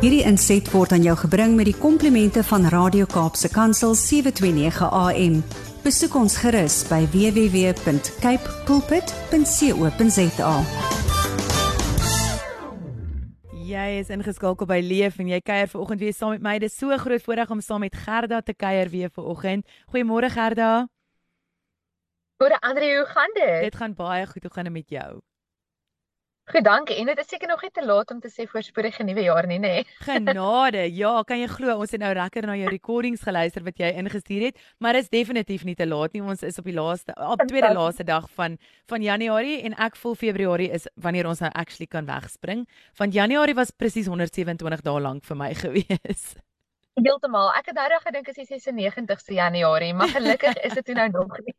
Hierdie inset word aan jou gebring met die komplimente van Radio Kaapse Kansel 729 AM. Besoek ons gerus by www.capecoolpit.co.za. Jy is ingeskakel by Leef en jy kuier vanoggend weer saam met my. Dit is so groot voorreg om saam met Gerda te kuier weer vanoggend. Goeiemôre Gerda. Goeie Andre, hoe gaan dit? Dit gaan baie goed. Hoe gaan dit met jou? Goed, dankie. En dit is seker nog nie te laat om te sê voorspoedige nuwe jaar nie, nê? Genade. Ja, kan jy glo ons het nou lekker na jou recordings geluister wat jy ingestuur het, maar dit is definitief nie te laat nie. Ons is op die laaste op tweede laaste dag van van Januarie en ek voel Februarie is wanneer ons nou actually kan wegspring. Want Januarie was presies 127 dae lank vir my gewees. Heeltemal. Ek het dag gedink is die 96ste Januarie, maar gelukkig is dit nou nog nie.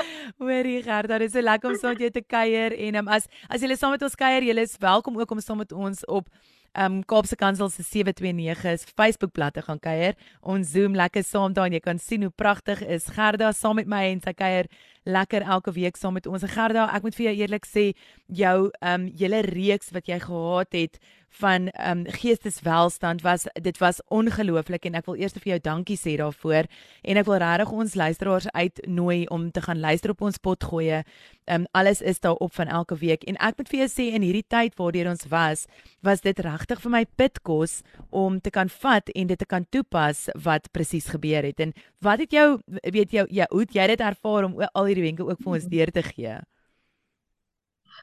Hoorie Gerda, dit is so lekker om saam met jou te kuier en um, as as jy saam met ons kuier, jy is welkom ook om saam met ons op um Kaapse Kansel se 729 is Facebookblad te gaan kuier. Ons zoom lekker saam daar en jy kan sien hoe pragtig is Gerda saam met my en sy kuier lekker elke week saam met ons. Gerda, ek moet vir jou eerlik sê, jou um hele reeks wat jy gehad het van um geesteswelstand was dit was ongelooflik en ek wil eers vir jou dankie sê daarvoor en ek wil regtig ons luisteraars uitnooi om te gaan luister op ons pot gooi. Um alles is daar op van elke week en ek moet vir jou sê in hierdie tyd waardeur ons was, was dit regtig vir my pitkos om te kan vat en dit te kan toepas wat presies gebeur het. En wat het jou weet jou ja, hoe het jy dit ervaar om al hierdie wenke ook vir ons deur te gee?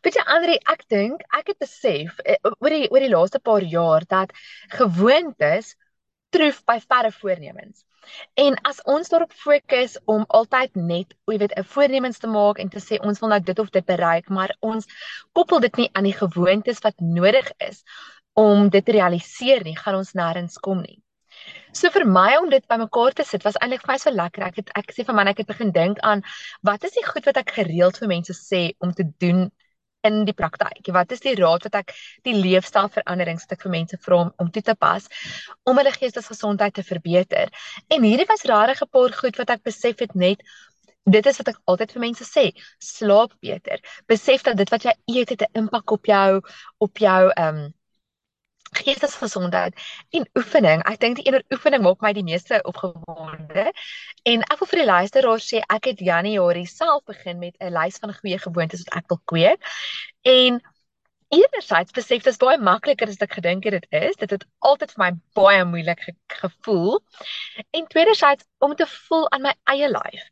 Weet jy Andri, ek dink ek het besef eh, oor die oor die laaste paar jaar dat gewoontes troef by verre voornemens. En as ons daarop fokus om altyd net, jy weet, 'n voornemens te maak en te sê ons wil nou dit of dit bereik, maar ons koppel dit nie aan die gewoontes wat nodig is om dit te realiseer nie, gaan ons nêrens kom nie. So vir my om dit bymekaar te sit was eintlik vir my so lekker. Ek het ek sê vir my ek het begin dink aan wat is die goed wat ek gereeld vir mense sê om te doen in die praktyk? Wat is die raad wat ek die leefstylveranderings wat ek vir mense vra om, om toe te pas om hulle geestesgesondheid te verbeter? En hierdie was regtig 'n paar goed wat ek besef het net Dit is wat ek altyd vir mense sê, slaap beter. Besef dat dit wat jy eet het 'n impak op jou op jou ehm um, geestesgesondheid en oefening. Ek dink die eener oefening maak my die meeste opgewonde. En ek wil vir die luisteraars sê ek het Januarie self begin met 'n lys van goeie gewoontes wat ek wil kweek. En enerzijds besef dit is baie makliker as ek gedink het dit is. Dit het altyd vir my baie moeilik ge gevoel. En tweederzijds om te voel aan my eie lyf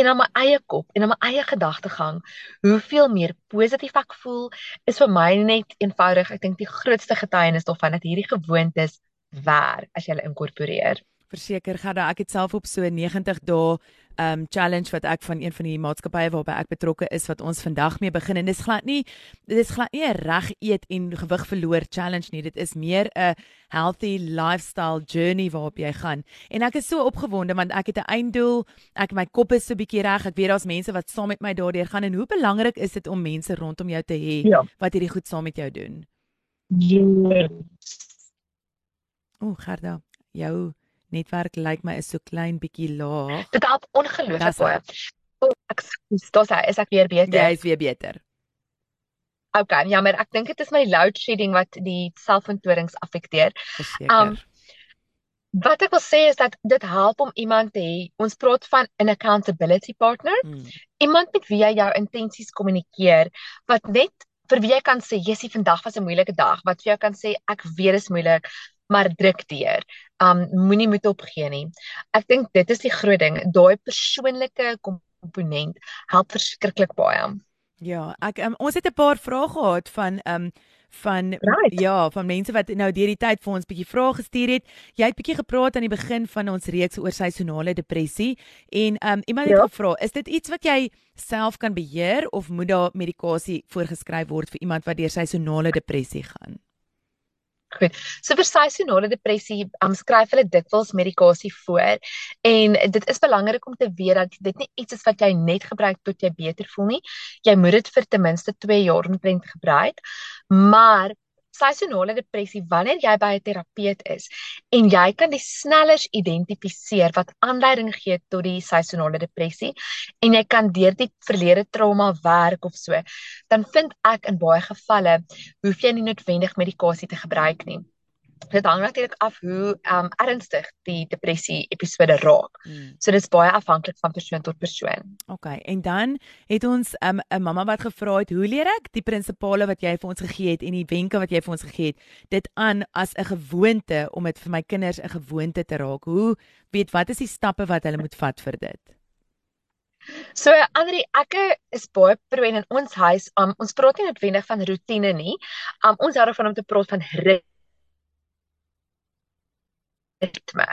en aan my eie kop en aan my eie gedagtegang hoeveel meer positief ek voel is vir my net eenvoudig ek dink die grootste getuienis daarvan dat hierdie gewoontes werk as jy hulle inkorporeer verseker Gerda ek het self op so 90 dae um challenge wat ek van een van die maatskappye waarby ek betrokke is wat ons vandag mee begin. En dis glad nie dis glad nie 'n reg eet en gewig verloor challenge nie. Dit is meer 'n healthy lifestyle journey waarop jy gaan. En ek is so opgewonde want ek het 'n einddoel. Ek my kop is so bietjie reg. Ek weet daar's mense wat saam met my daardeur gaan. En hoe belangrik is dit om mense rondom jou te hê ja. wat hierdie goed saam met jou doen? Yes. O, Gerda, jou netwerk lyk like my is so klein bietjie laag. Dit help ongelooflik baie. Ek sê dit is ek weer beter. Jy is weer beter. Okay, jammer. Ek dink dit is my load shedding wat die selfontorings affekteer. Um wat ek wil sê is dat dit help om iemand te hê. Ons praat van 'n accountability partner. Hmm. Iemand met wie jy jou intensies kommunikeer wat net vir wie jy kan sê, "Jessie, vandag was 'n moeilike dag." Wat vir jou kan sê, "Ek weet dit is moeilik, maar druk deur. Um moenie moed opgee nie. Ek dink dit is die groot ding, daai persoonlike komponent help verskriklik baie. Ja, ek um, ons het 'n paar vrae gehad van um van right. ja, van mense wat nou deur die tyd vir ons bietjie vrae gestuur het. Jy het bietjie gepraat aan die begin van ons reeks oor seisonale depressie en um iemand het ja. gevra, is dit iets wat jy self kan beheer of moet daar medikasie voorgeskryf word vir iemand wat deur seisonale depressie gaan? Goed. So vir seisonale depressie, um, skryf hulle dikwels medikasie voor en dit is belangrik om te weet dat dit nie iets is wat jy net gebruik tot jy beter voel nie. Jy moet dit vir ten minste 2 jaar omtrent gebruik. Maar seisonale depressie wanneer jy by 'n terapeut is en jy kan die snellers identifiseer wat aanleiding gee tot die seisonale depressie en jy kan deur die verlede trauma werk of so dan vind ek in baie gevalle hoef jy nie noodwendig medikasie te gebruik nie dit hang natuurlik af hoe um ernstig die depressie episode raak. Mm. So dit is baie afhanklik van persoon tot persoon. OK. En dan het ons um, 'n mamma wat gevra het, "Hoe leer ek die prinsipale wat jy vir ons gegee het en die wenke wat jy vir ons gegee het, dit aan as 'n gewoonte om dit vir my kinders 'n gewoonte te raak? Hoe weet wat is die stappe wat hulle moet vat vir dit?" So Andri, ek is baie proen in ons huis. Um, ons praat nie noodwendig van rotine nie. Um, ons hou daarvan om te praat van ritme ritme.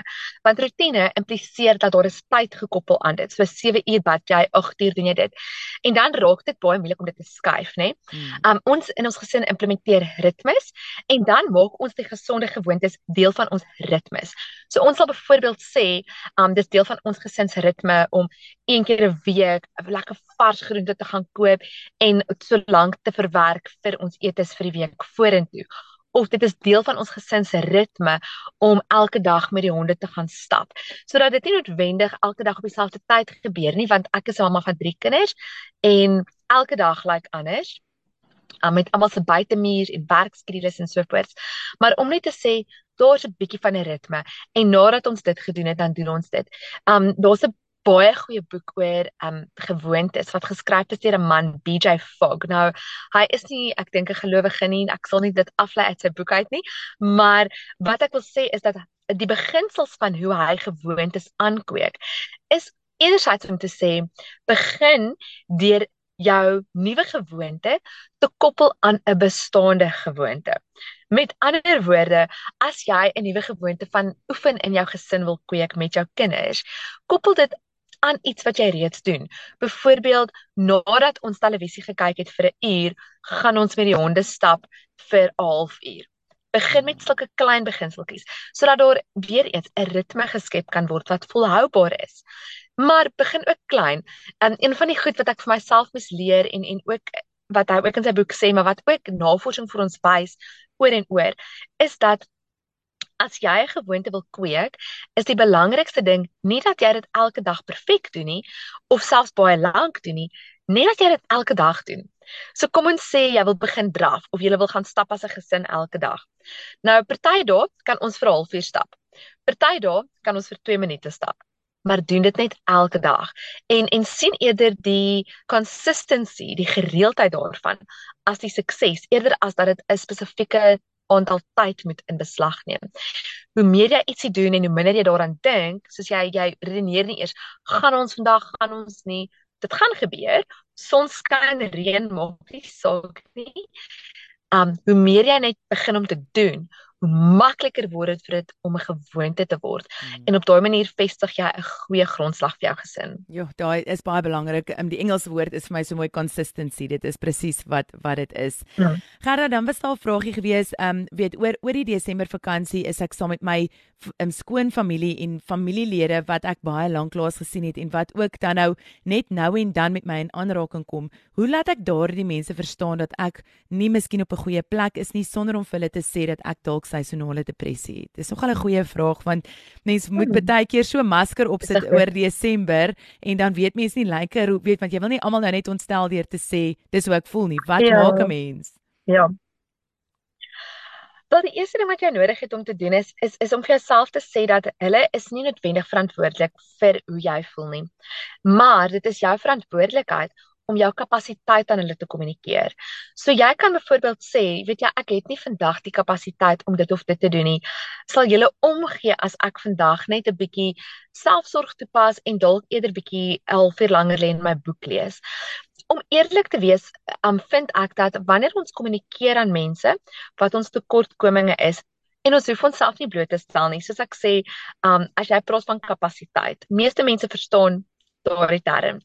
Want rotine impliseer dat daar 'n tyd gekoppel aan dit. So 7 uur bad jy, 8 uur doen jy dit. En dan raak dit baie moeilik om dit te skuif, né? Hmm. Um ons in ons gesin implementeer ritmes en dan maak ons die gesonde gewoontes deel van ons ritmes. So ons sal byvoorbeeld sê, um dis deel van ons gesinsritme om een keer 'n week 'n lekker vars groente te gaan koop en so lank te verwerk vir ons etes vir die week vorentoe of dit is deel van ons gesin se ritme om elke dag met die honde te gaan stap. Sodat dit nie noodwendig elke dag op dieselfde tyd gebeur nie, want ek is 'n mamma van 3 kinders en elke dag lyk like anders. Um, met almal se buitemuur en werkskedules en so voort. Maar om net te sê daar's 'n bietjie van 'n ritme en nadat ons dit gedoen het, dan doen ons dit. Um daar's 'n baie goeie boek oor um gewoontes wat geskryf is deur 'n man BJ Fogg. Nou, hy is nie ek dink 'n gelowige nie en ek sal nie dit aflei uit sy boek uit nie, maar wat ek wil sê is dat die beginsels van hoe hy gewoontes aankweek is enerzijds om te sê begin deur jou nuwe gewoonte te koppel aan 'n bestaande gewoonte. Met ander woorde, as jy 'n nuwe gewoonte van oefen in jou gesin wil kweek met jou kinders, koppel dit aan iets wat jy reeds doen. Byvoorbeeld, nadat ons televisie gekyk het vir 'n uur, gaan ons met die honde stap vir 'n halfuur. Begin met sulke klein beginseltjies sodat daar weer eens 'n ritme geskep kan word wat volhoubaar is. Maar begin ook klein. En een van die goed wat ek vir myself moes leer en en ook wat hy ook in sy boek sê, maar wat ook navorsing vir ons wys oor en oor, is dat as jy 'n gewoonte wil kweek, is die belangrikste ding nie dat jy dit elke dag perfek doen nie of selfs baie lank doen nie, net dat jy dit elke dag doen. So kom ons sê jy wil begin draf of jy wil gaan stap as 'n gesin elke dag. Nou party dae kan ons vir 'n halfuur stap. Party dae kan ons vir 2 minute stap. Maar doen dit net elke dag en en sien eerder die consistency, die gereeldheid daarvan as die sukses eerder as dat dit 'n spesifieke aantal tyd moet in beslag neem. Hoe meer jy ietsie doen en hoe minder jy daaraan dink, soos jy jy redeneer nie eers gaan ons vandag gaan ons nie, dit gaan gebeur. Son skyn, reën maak nie saak nie. Um hoe meer jy net begin om te doen, hoe makliker word dit vir dit om 'n gewoonte te word. Hmm. En op daai manier vestig jy 'n goeie grondslag vir jou gesin. Ja, daai is baie belangrik. Um, die Engelse woord is vir my so mooi consistency. Dit is presies wat wat dit is. Hmm. Gerda, dan was daar 'n vragie gewees, ehm um, weet oor oor die Desember vakansie is ek saam met my um, skoon familie en familielede wat ek baie lank laas gesien het en wat ook dan nou net nou en dan met my in aanraking kom. Hoe laat ek daardie mense verstaan dat ek nie miskien op 'n goeie plek is nie sonder om vir hulle te sê dat ek dalk seisonale depressie het? Dis nogal 'n goeie vraag want mense moet hmm. baie keer so masker opsit oor Desember en dan weet mense nie lekker hoe weet want jy wil nie almal nou net ontstel deur te sê dis hoe ek voel nie. Wat ja. maak 'n mens? Ja. Wel die eerste ding wat jy nodig het om te doen is is is om vir jouself te sê dat hulle is nie noodwendig verantwoordelik vir hoe jy voel nie. Maar dit is jou verantwoordelikheid om jou kapasiteit aan hulle te kommunikeer. So jy kan byvoorbeeld sê, weet jy, ek het nie vandag die kapasiteit om dit of dit te doen nie. Sal jy omgee as ek vandag net 'n bietjie selfsorg toepas en dalk eerder bietjie 11 uur langer lê en my boek lees? Om eerlik te wees, um, vind ek dat wanneer ons kommunikeer aan mense wat ons tekortkominge is, en ons hoef onsself nie bloot te stel nie, soos ek sê, um as jy praat van kapasiteit, meeste mense verstaan daardie term.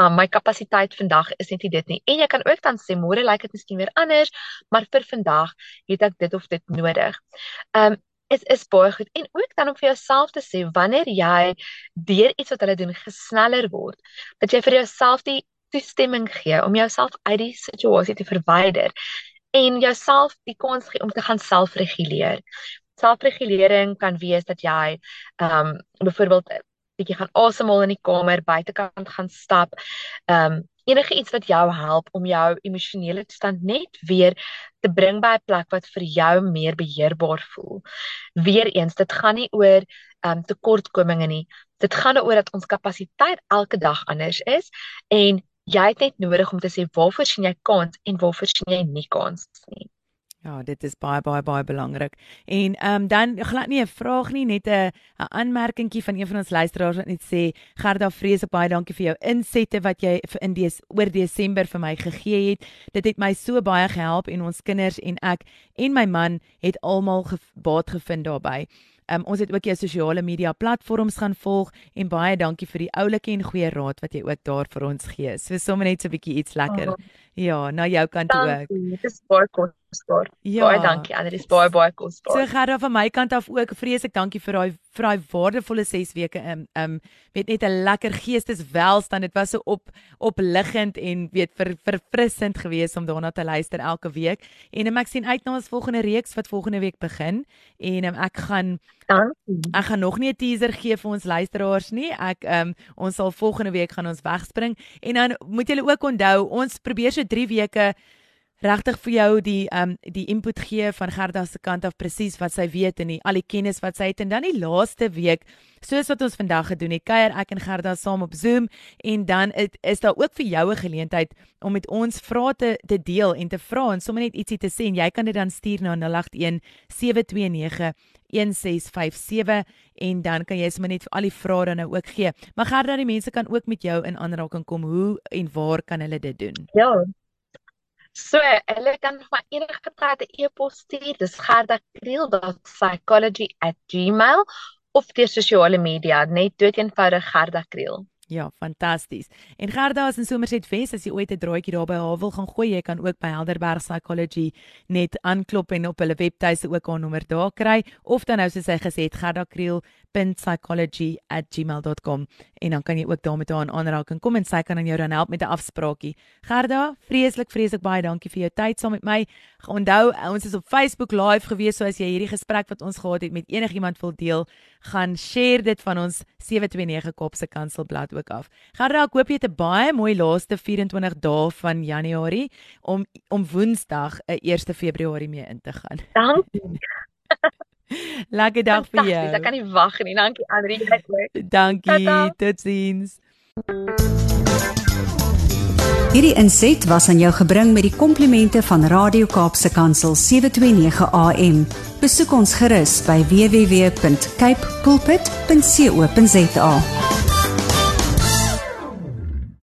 Um my kapasiteit vandag is net nie dit nie. En jy kan ook dan sê môre lyk dit miskien weer anders, maar vir vandag het ek dit of dit nodig. Um is is baie goed en ook dan om vir jouself te sê wanneer jy deur iets wat hulle doen gesneller word, dat jy vir jouself die toestemming gee om jouself uit die situasie te verwyder en jouself die kans gee om te gaan selfreguleer. Selfregulering kan wees dat jy ehm um, byvoorbeeld bietjie gaan asemhaal in die kamer, buitekant gaan stap. Ehm um, enige iets wat jou help om jou emosionele toestand net weer te bring by 'n plek wat vir jou meer beheerbaar voel. Weereens, dit gaan nie oor um tekortkominge nie. Dit gaan oor dat ons kapasiteit elke dag anders is en jy het net nodig om te sê waarvoor sien jy kans en waarvoor sien jy nie kans nie. Ja, dit is baie baie baie belangrik. En ehm um, dan glad nie 'n vraag nie, net 'n 'n aanmerkingkie van een van ons luisteraars wat net sê, Gerda Vreese, baie dankie vir jou insette wat jy vir in Des oor Desember vir my gegee het. Dit het my so baie gehelp en ons kinders en ek en my man het almal gebaat gevind daarbey. Um, ons het ook jou sosiale media platforms gaan volg en baie dankie vir die oulike en goeie raad wat jy ook daar vir ons gee. So sommer net so 'n bietjie iets lekker. Oh. Ja, na jou kant toe ook. Dit is baie kosbaar. Ja. Baie dankie. Ander is baie baie kosbaar. So gerda van my kant af ook vreeslik dankie vir daai vir daai waardevolle 6 weke um um weet net 'n lekker geesteswelstand. Dit was so op opliggend en weet ver, verfrissend geweest om daarna te luister elke week. En um, ek sien uit na ons volgende reeks wat volgende week begin en um, ek gaan dankie. Ek gaan nog nie 'n teaser gee vir ons luisteraars nie. Ek um ons sal volgende week gaan ons wegspring en dan moet julle ook onthou ons probeer so 3 weke regtig vir jou die um die input gee van Gerda se kant af presies wat sy weet en al die kennis wat sy het en dan die laaste week soos wat ons vandag gedoen het kuier ek en Gerda saam op Zoom en dan het, is daar ook vir jou 'n geleentheid om met ons vrae te, te deel en te vra en sommer net ietsie te sê en jy kan dit dan stuur na 081 729 1657 en dan kan jy sommer net vir al die vrae dan nou ook gee. Maar Gerda, die mense kan ook met jou in aanraking kom. Hoe en waar kan hulle dit doen? Ja, So, hulle kan vir enige tyd 'n e-pos stuur. Dis gerdakriel.psychology@gmail of deur sosiale media, net doeteenvoudig Gerda Kriel. Ja, fantasties. En Gerda is in Somerset West as jy ooit 'n draaitjie daar by haar wil gaan gooi, jy kan ook by Helderberg Psychology net aanklop en op hulle webtuiste ook haar nommer daar kry of dan nou soos sy gesê het Gerda Kriel psychology@gmail.com en dan kan jy ook daarmee aan aanraking kom en sy kan aan jou dan help met 'n afspraakie. Gerda, vreeslik vreeslik baie dankie vir jou tyd saam met my. Onthou, ons is op Facebook live gewees, so as jy hierdie gesprek wat ons gehad het met enigiemand wil deel, gaan share dit van ons 729 Kopse Kanselblad ook af. Gerda, ek hoop jy het 'n baie mooi laaste 24 dae van Januarie om om Woensdag 'n 1 Februarie mee in te gaan. Dankie. Lekker dag vir jou. Ek kan nie wag nie. Dankie Andri. Dankie. Totsiens. Hierdie inset was aan jou gebring met die komplimente van Radio Kaapse Kansel 729 AM. Besoek ons gerus by www.cape pulpit.co.za.